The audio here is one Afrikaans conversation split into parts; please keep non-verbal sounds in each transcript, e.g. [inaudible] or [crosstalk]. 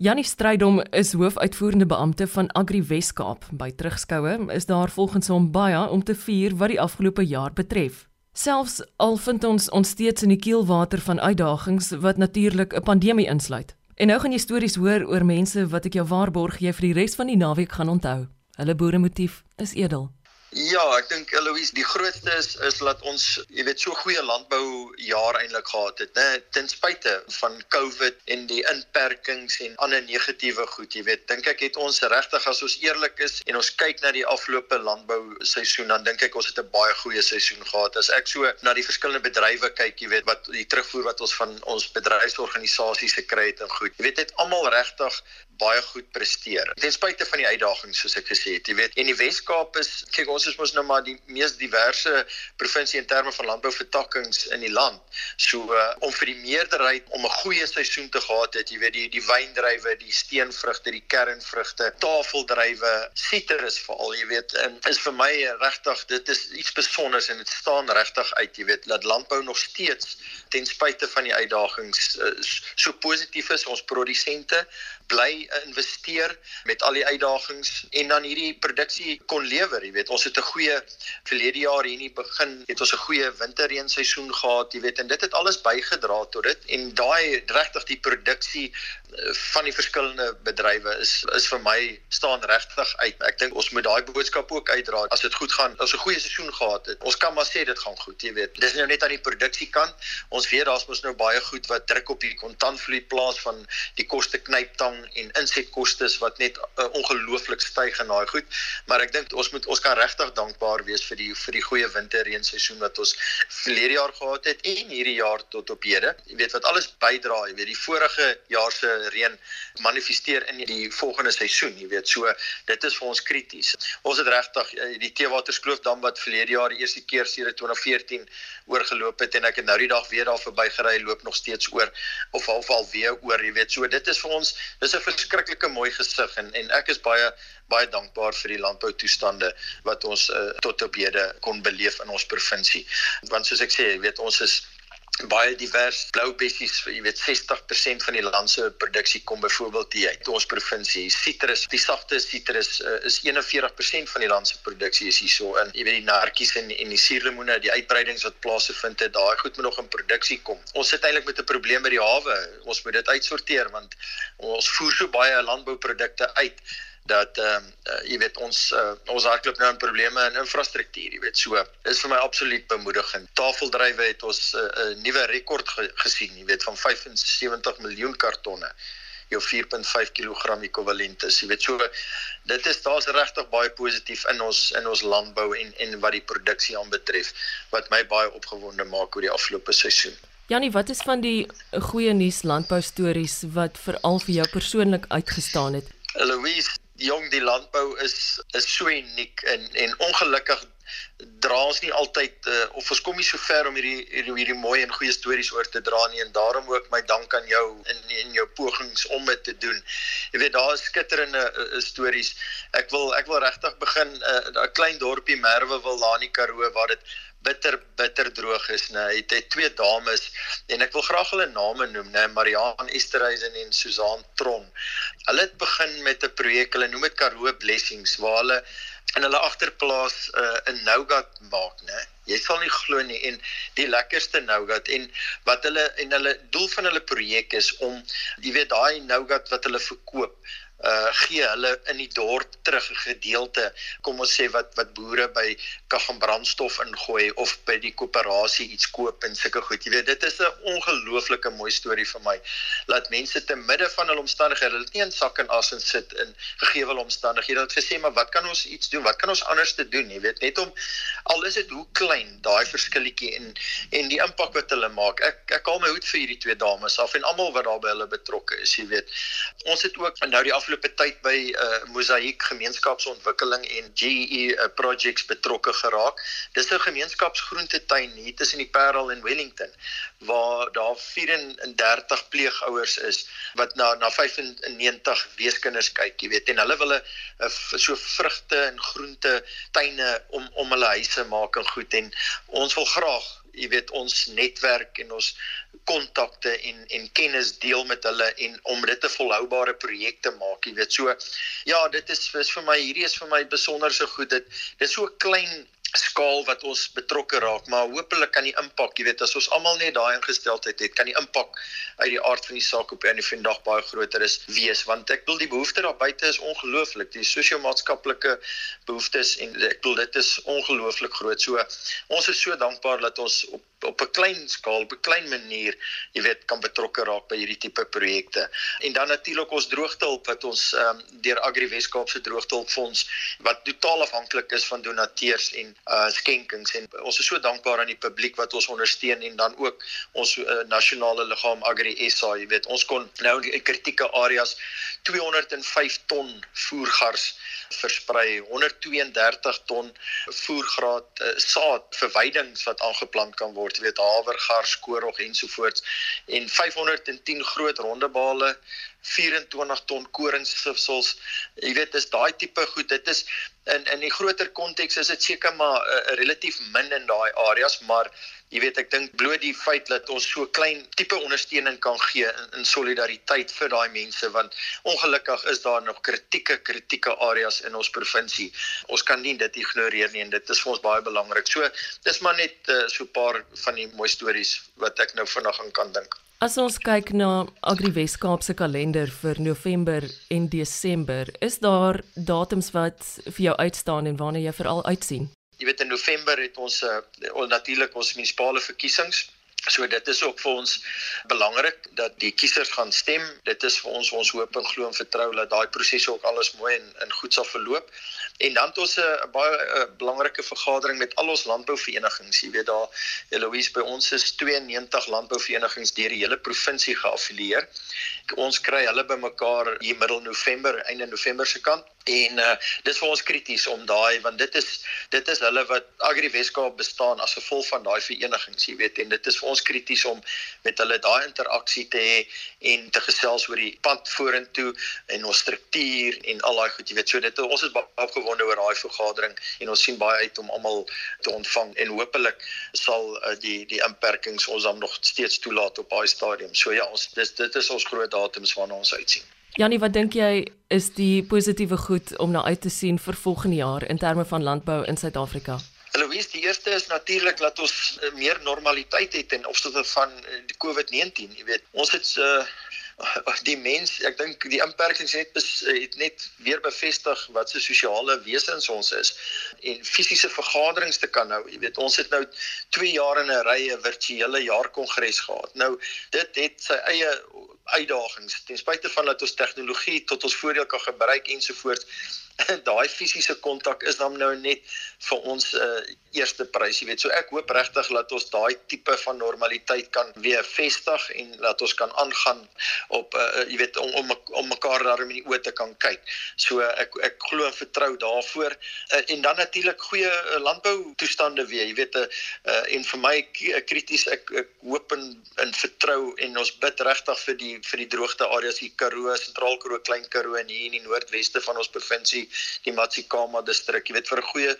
Janie Strydom is hoofuitvoerende beampte van Agri Weskaap. By terugskoue is daar volgens hom baie om te vier wat die afgelope jaar betref. Selfs al vind ons ons steeds in die keelwater van uitdagings wat natuurlik 'n pandemie insluit. En nou gaan jy stories hoor oor mense wat ek jou waarborg jy vir die res van die naweek gaan onthou. Hulle boeremotief is edel. Ja, ek dink Eloise, die grootste is is dat ons, jy weet, so goeie landbou jaar eintlik gehad het, né? Ten spyte van COVID en die inperkings en ander negatiewe goed, jy weet, dink ek het ons regtig as ons eerlik is en ons kyk na die afgelope landbou seisoen, dan dink ek ons het 'n baie goeie seisoen gehad. As ek so na die verskillende bedrywe kyk, jy weet, wat die terugvoer wat ons van ons bedryfsorganisasies gekry het en goed. Jy weet, het almal regtig baie goed presteer. Ten spyte van die uitdagings soos ek gesê het, jy weet, en die Wes-Kaap is kyk ons is mos nou maar die mees diverse provinsie in terme van landbouvertakkings in die land. So uh, om vir die meerderheid om 'n goeie seisoen te gehad het, jy weet die die wyndrywe, die steenvrugte, die kernvrugte, tafeldrywe, sitrus veral, jy weet, en is vir my regtig dit is iets spesiaals en dit staan regtig uit, jy weet, dat landbou nog steeds ten spyte van die uitdagings uh, so positief is ons produsente bly investeer met al die uitdagings en dan hierdie produksie kon lewer, jy weet. Ons het 'n goeie verlede jaar hier in die begin het ons 'n goeie winterreenseisoen gehad, jy weet, en dit het alles bygedra tot dit en daai regtig die produksie eh, van die verskillende bedrywe is is vir my staan regtig uit. Ek dink ons moet daai boodskap ook uitdra. As dit goed gaan, as 'n goeie seisoen gehad het, ons kan maar sê dit gaan goed, jy weet. Dis nou net aan die produksiekant. Ons weet daar's mos nou baie goed wat druk op die kontantvloei plaas van die koste knyptang en insetkoste wat net uh, ongelooflik styg en daai goed. Maar ek dink ons moet ons kan regtig dankbaar wees vir die vir die goeie winterreenseisoen wat ons verlede jaar gehad het en hierdie jaar tot op hede. Jy weet wat alles bydra, jy weet die vorige jaar se reën manifesteer in die volgende seisoen, jy weet. So dit is vir ons krities. Ons het regtig uh, die Teewaterskloofdam wat verlede jaar die eerste keer sedert 2014 oorgeloop het en ek het nou die dag weer daar verbygery loop nog steeds oor of half al weer oor, jy weet. So dit is vir ons dis 'n verskriklike mooi gesig en en ek is baie baie dankbaar vir die landboutoestande wat ons uh, tot op hede kon beleef in ons provinsie. Want soos ek sê, jy weet ons is baie divers blou bessies jy weet 60% van die land se produksie kom byvoorbeeld hier uit ons provinsie. Sitrus die sagte sitrus uh, is 41% van die land se produksie is hierso in jy weet die nartjies en en die suurlemoene die uitbreidings wat plaasvind het daai goed moet nog in produksie kom. Ons sit eintlik met 'n probleem by die hawe. Ons moet dit uitsorteer want ons voer so baie landbouprodukte uit dat ehm um, uh, jy weet ons uh, ons hardloop nou in probleme in infrastruktuur, jy weet so. Dis vir my absoluut bemoedigend. Tafeldrywe het ons eh, 'n uh, nuwe rekord ge gesien, jy weet van 75 miljoen kartonne jou 4.5 kg ekwivalent is. Jy weet so dit is daar's regtig baie positief in ons in ons landbou en en wat die produksie aanbetref wat my baie opgewonde maak oor die afgelope seisoen. Janie, wat is van die goeie nuus landbou stories wat veral vir jou persoonlik uitgestaan het? Louise, jong die landbou is is so uniek en en ongelukkig dra ons nie altyd uh, of ons kom nie so ver om hierdie hierdie, hierdie mooi en goeie stories oor te dra nie en daarom ook my dank aan jou in in jou pogings om dit te doen. Jy weet daar is skitterende uh, stories. Ek wil ek wil regtig begin 'n uh, klein dorpie Merwe wil daar in die Karoo waar dit bitter bitter droog is nê. Het hy twee dames en ek wil graag hulle name noem nê, Mariaan Esterhuizen en Susan Tron. Hulle het begin met 'n projek, hulle noem dit Karoo Blessings waar hulle in hulle agterplaas uh, 'n nougat maak nê. Jy sal nie glo nie en die lekkerste nougat en wat hulle en hulle doel van hulle projek is om jy weet daai nougat wat hulle verkoop uh gee hulle in die dorp terug 'n gedeelte kom ons sê wat wat boere by kan brandstof ingooi of by die koöperasie iets koop en sulke goed. Jy weet dit is 'n ongelooflike mooi storie vir my. Laat mense te midde van hul omstandighede hulle nie in sak en as en sit in gegee wil omstandighede. Het gesê maar wat kan ons iets doen? Wat kan ons anders te doen? Jy weet net om al is dit hoe klein daai verskilletjie en en die impak wat hulle maak. Ek ek haal my hoed vir hierdie twee dames af en almal wat daarbey hulle betrokke is jy weet. Ons het ook nou die afgelope tyd by uh, Mosaïek gemeenskapsontwikkeling en GE uh, projects betrokke geraak. Dis 'n gemeenskapsgroentetuin hier tussen die Parel en Wellington waar daar 34 pleegouers is wat na na 95 weeskinders kyk, jy weet, en hulle wil 'n so vrugte en groente tuine om om hulle huise maak en goed en ons wil graag jy weet ons netwerk en ons kontakte en en kennis deel met hulle en om dit 'n volhoubare projek te maak, jy weet. So ja, dit is, is vir my hierdie is vir my besonder so goed. Dit dit is so klein skaal wat ons betrokke raak, maar hopelik kan die impak, jy weet, as ons almal net daai ingesteldheid het, kan die impak uit die aard van die saak op 'n vandag baie groter is wees, want ek bedoel die behoefte daar buite is ongelooflik, die sosio-maatskaplike behoeftes en ek bedoel dit is ongelooflik groot. So ons is so dankbaar dat ons op op 'n klein skaal, op 'n klein manier, jy weet, kan betrokke raak by hierdie tipe projekte. En dan natuurlik ons droogtehulp wat ons ehm um, deur Agri Weskaap se droogtehulpfonds wat totaal afhanklik is van donateurs en uh skenkings. En ons is so dankbaar aan die publiek wat ons ondersteun en dan ook ons uh, nasionale liggaam Agri SA, jy weet, ons kon nou in kritieke areas 205 ton voergars versprei 132 ton voergraad uh, saad verwydings wat aangeplant kan word jy weet havergars korrog ensovoorts en 510 groot rondebale 24 ton koringssifsels jy weet dis daai tipe goed dit is in in die groter konteks is dit seker maar 'n uh, relatief min in daai areas maar jy weet ek dink bloot die feit dat ons so klein tipe ondersteuning kan gee in, in solidariteit vir daai mense want ongelukkig is daar nog kritieke kritieke areas in ons provinsie. Ons kan nie dit ignoreer nie en dit is vir ons baie belangrik. So dis maar net uh, so 'n paar van die mooi stories wat ek nou vinnig kan dink. As ons kyk na Agri Weskaap se kalender vir November en Desember, is daar datums wat vir jou uitstaan en waarna jy veral uitsien? jy weet in November het ons uh, natuurlik ons munisipale verkiesings. So dit is ook vir ons belangrik dat die kiesers gaan stem. Dit is vir ons ons hoop en glo en vertrou dat daai proses ook alles mooi en in goed sal verloop. En dan het ons 'n baie a, belangrike vergadering met al ons landbouverenigings. Jy weet daar Eloise by ons is 92 landbouverenigings deur die hele provinsie geaffilieer. Ons kry hulle bymekaar hier middel November, einde November se kant. En uh dis vir ons krities om daai want dit is dit is hulle wat Agri Weskaap bestaan as gevolg van daai verenigings, jy weet, en dit is vir ons krities om met hulle daai interaksie te hê en te gesels oor die pad vorentoe en ons struktuur en al daai goed, jy weet. So dit ons is baie opgewonde oor daai vergadering en ons sien baie uit om almal te ontvang en hopelik sal uh, die die inperkings ons dan nog steeds toelaat op daai stadium. So ja, ons dis dit is ons groot datums waarna ons uitsien. Janie, wat dink jy is die positiewe goed om na uit te sien vir volgende jaar in terme van landbou in Suid-Afrika? Louise, die eerste is natuurlik dat ons uh, meer normaliteit het in opsigte van uh, die COVID-19, jy weet. Ons het uh, die mens, ek dink die inperkings het het net weer bevestig wat se sosiale wesens ons is en fisiese vergaderings te kan hou. Jy weet, ons het nou 2 jaar in 'n ry 'n virtuele jaarkongres gehad. Nou dit het sy eie uitdagings ten spyte van dat ons tegnologie tot ons voordeel kan gebruik ensovoorts [coughs] daai fisiese kontak is dan nou net vir ons uh, eerste prys, jy weet. So ek hoop regtig dat ons daai tipe van normaliteit kan weer vestig en dat ons kan aangaan op uh, jy weet om om om mekaar daarin in die oë te kan kyk. So ek ek glo en vertrou daarvoor uh, en dan natuurlik goeie uh, landbou toestande weer, jy weet uh, uh, en vir my krities ek ek hoop en en vertrou en ons bid regtig vir die vir die droogte areas hier Karoo, Sentraal Karoo, Klein Karoo en hier in die noordweste van ons provinsie die Matsikama distrik. Jy weet vir 'n goeie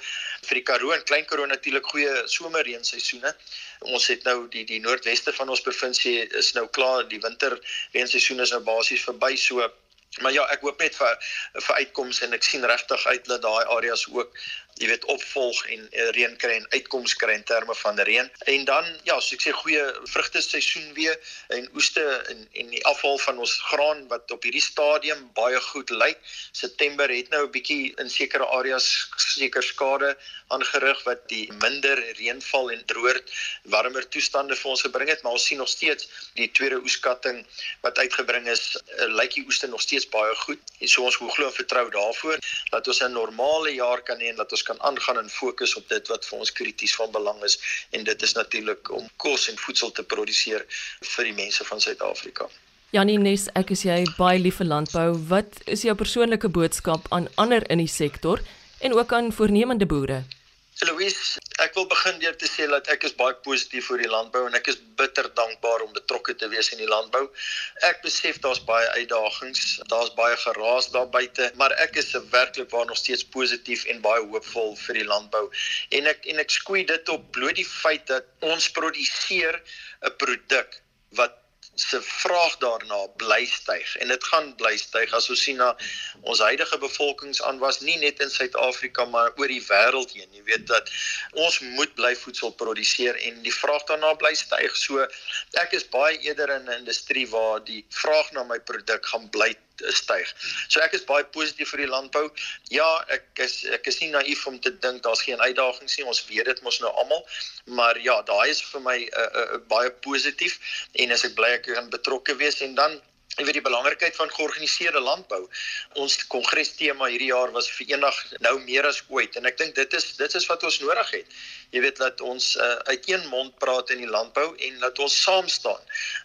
vir die Karoo en Klein Karoo natuurlik goeie somerreenseisoene. Ons het nou die die noordweste van ons provinsie is nou klaar, die winterreenseisoen is nou basies verby so Maar ja, ek hoop net vir vir uitkomste en ek sien regtig uit dat daai areas ook jy weet opvolg en uh, reën kry en uitkoms kry in terme van reën. En dan ja, so ek sê goeie vrugte seisoen weer en oeste en en die afval van ons graan wat op hierdie stadium baie goed lyk. September het nou 'n bietjie in sekere areas seker skade aangerig wat die minder reënval en droër warmer toestande vir ons gebring het, maar ons sien nog steeds die tweede oeskatting wat uitgebring is, uh, lyk die oeste nog steeds baie goed. En so ons glo en vertrou daarvoor dat ons 'n normale jaar kan hê en dat ons kan aangaan en fokus op dit wat vir ons krities van belang is en dit is natuurlik om kos en voedsel te produseer vir die mense van Suid-Afrika. Janie Nes, ek is jy baie lief vir landbou. Wat is jou persoonlike boodskap aan ander in die sektor en ook aan voornemende boere? Louise, ek wil begin deur te sê dat ek is baie positief oor die landbou en ek is bitter dankbaar om betrokke te wees in die landbou. Ek besef daar's baie uitdagings, daar's baie geraas daar buite, maar ek is werklik waar nog steeds positief en baie hoopvol vir die landbou. En ek en ek skoei dit op bloot die feit dat ons produseer 'n produk wat se vraag daarna bly styg en dit gaan bly styg as ons sien na ons huidige bevolkingsaanwas nie net in Suid-Afrika maar oor die wêreld heen. Jy weet dat ons moet bly voedsel produseer en die vraag daarna bly styg so ek is baie eerder in 'n industrie waar die vraag na my produk gaan bly styg. So ek is baie positief vir die landbou. Ja, ek is ek is nie naïef om te dink daar's geen uitdagings nie. Ons weet dit mos nou almal. Maar ja, daai is vir my 'n uh, uh, uh, baie positief en as ek bly ek kan betrokke wees en dan Jy weet die belangrikheid van georganiseerde landbou. Ons kongres tema hierdie jaar was verenig nou meer as ooit. En ek dink dit is dit is wat ons nodig het. Jy weet dat ons uh, uit een mond praat in die landbou en dat ons saam staan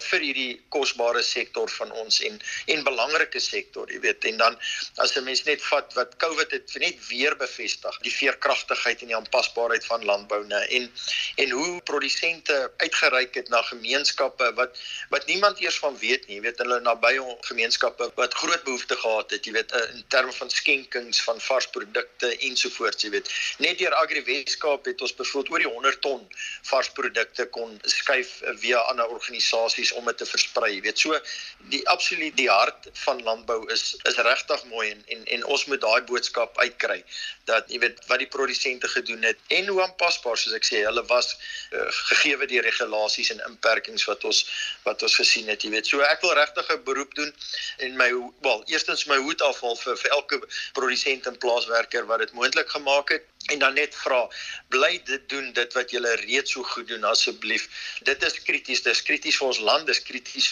vir hierdie kosbare sektor van ons en en belangrike sektor jy weet. En dan as 'n mens net vat wat Covid het net weer bevestig die veerkragtigheid en die aanpasbaarheid van landbou nê en en hoe produsente uitgereik het na gemeenskappe wat wat niemand eers van weet nie. Jy weet hulle naby gemeenskappe wat groot behoeftes gehad het jy weet uh, in terme van skenkings van vars produkte ensovoorts jy weet net deur Agri Weskaap het ons byvoorbeeld oor die 100 ton vars produkte kon skuif via ander organisasies om dit te versprei. Jy weet, so die absoluut die hart van landbou is is regtig mooi en en en ons moet daai boodskap uitkry dat jy weet wat die produsente gedoen het en hoe aanpasbaar soos ek sê, hulle was uh, gegee die regulasies en inperkings wat ons wat ons gesien het, jy weet. So ek wil regtig 'n beroep doen en my wel, eerstens my hoed afhaal vir vir elke produsent en plaaswerker wat dit moontlik gemaak het en dan net vra bly dit doen dit wat julle reeds so goed doen asseblief. Dit is krities dis krities vir ons land dis krities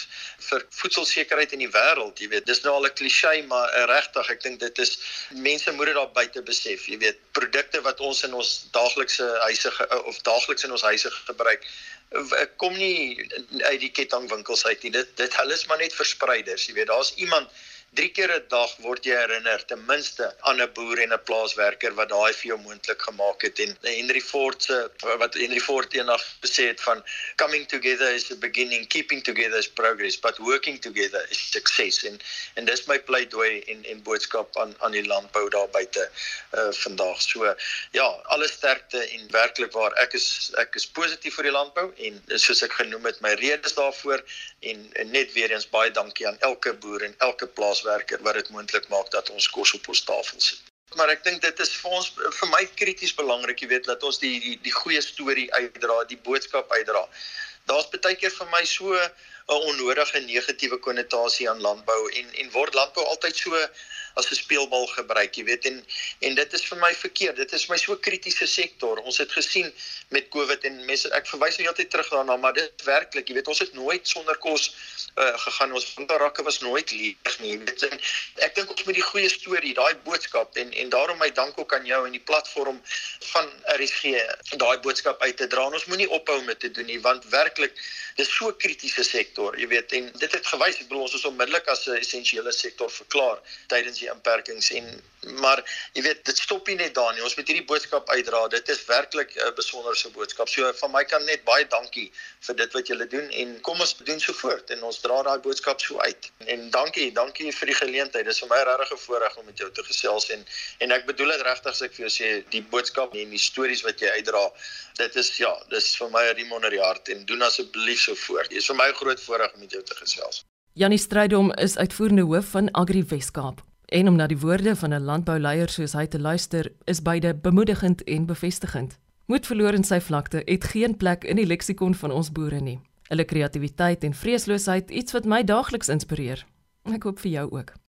vir voedselsekerheid in die wêreld jy weet. Dis nou al 'n klise maar uh, regtig ek dink dit is mense moet dit daar buite besef jy weet. Produkte wat ons in ons daaglikse huise of daagliks in ons huise gebruik kom nie uit die kettingwinkels uit nie. Dit dit hulle is maar net verspreiders jy weet. Daar's iemand drie keer 'n dag word jy herinner ten minste aan 'n boer en 'n plaaswerker wat daai vir jou moontlik gemaak het. En Henry Ford se wat Henry Ford eendag gesê het van coming together is the beginning keeping together is progress but working together is success. En en dis my pleidooi en en boodskap aan aan die landbou daar buite uh vandag so ja alle sterkte en werklik waar ek is ek is positief vir die landbou en soos ek genoem het my redes daarvoor en, en net weer eens baie dankie aan elke boer en elke plaas plaaswerker wat dit moontlik maak dat ons kos op ons tafel sit. Maar ek dink dit is vir ons vir my krities belangrik, jy weet, dat ons die die, die goeie storie uitdra, die boodskap uitdra. Daar's baie keer vir my so 'n onnodige negatiewe konnotasie aan landbou en en word landbou altyd so as 'n speelbal gebruik, jy weet en en dit is vir my verkeerd. Dit is my so kritiese sektor. Ons het gesien met COVID en mense ek verwys nou heeltyd terug daarna, maar dit werklik, jy weet, ons het nooit sonder kos uh, gegaan. Ons winkelrakke was nooit leeg nie. Dit en ek dink ons moet die goeie storie, daai boodskap en en daarom my dank ook aan jou en die platform van RSG daai boodskap uit te dra. Ons moenie ophou met te doen nie want werklik dis so kritiese sektor, jy weet, en dit het gewys, ek bedoel ons is onmiddellik as 'n essensiële sektor verklaar tydens die inperkings en maar jy weet dit stop nie net daar nie. Ons moet hierdie boodskap uitdra. Dit is werklik 'n besonderse boodskap. So van my kant net baie dankie vir dit wat julle doen en kom ons doen so voort en ons dra daai boodskap so uit. En dankie dankie vir die geleentheid. Dis vir my regtig 'n voorreg om met jou te gesels en en ek bedoel dit regtig as ek vir jou sê die boodskap en die stories wat jy uitdra dit is ja dis vir my 'n riem onder die hart en doen asseblief so voort. Dit is vir my groot voorreg om met jou te gesels. Janie Strydom is uitvoerende hoof van Agri Weskaap. En om na die woorde van 'n landbouleier soos hy te luister, is beide bemoedigend en bevestigend. Moed verloor in sy vlakte het geen plek in die leksikon van ons boere nie. Hulle kreatiwiteit en vreesloosheid iets wat my daagliks inspireer. Ek hoop vir jou ook.